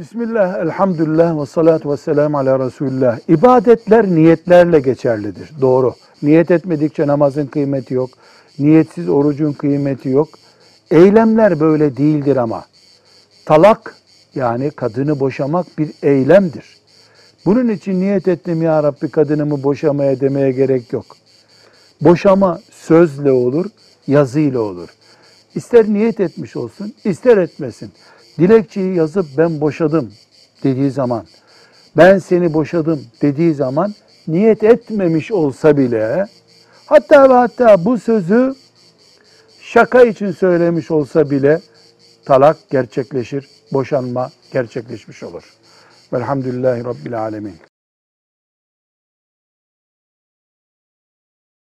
Bismillah, elhamdülillah ve salatu ve selamu ala Resulullah. İbadetler niyetlerle geçerlidir. Doğru. Niyet etmedikçe namazın kıymeti yok. Niyetsiz orucun kıymeti yok. Eylemler böyle değildir ama. Talak yani kadını boşamak bir eylemdir. Bunun için niyet ettim ya Rabbi kadınımı boşamaya demeye gerek yok. Boşama sözle olur, yazıyla olur. İster niyet etmiş olsun, ister etmesin. Dilekçeyi yazıp ben boşadım dediği zaman, ben seni boşadım dediği zaman niyet etmemiş olsa bile, hatta ve hatta bu sözü şaka için söylemiş olsa bile talak gerçekleşir, boşanma gerçekleşmiş olur. Velhamdülillahi Rabbil Alemin.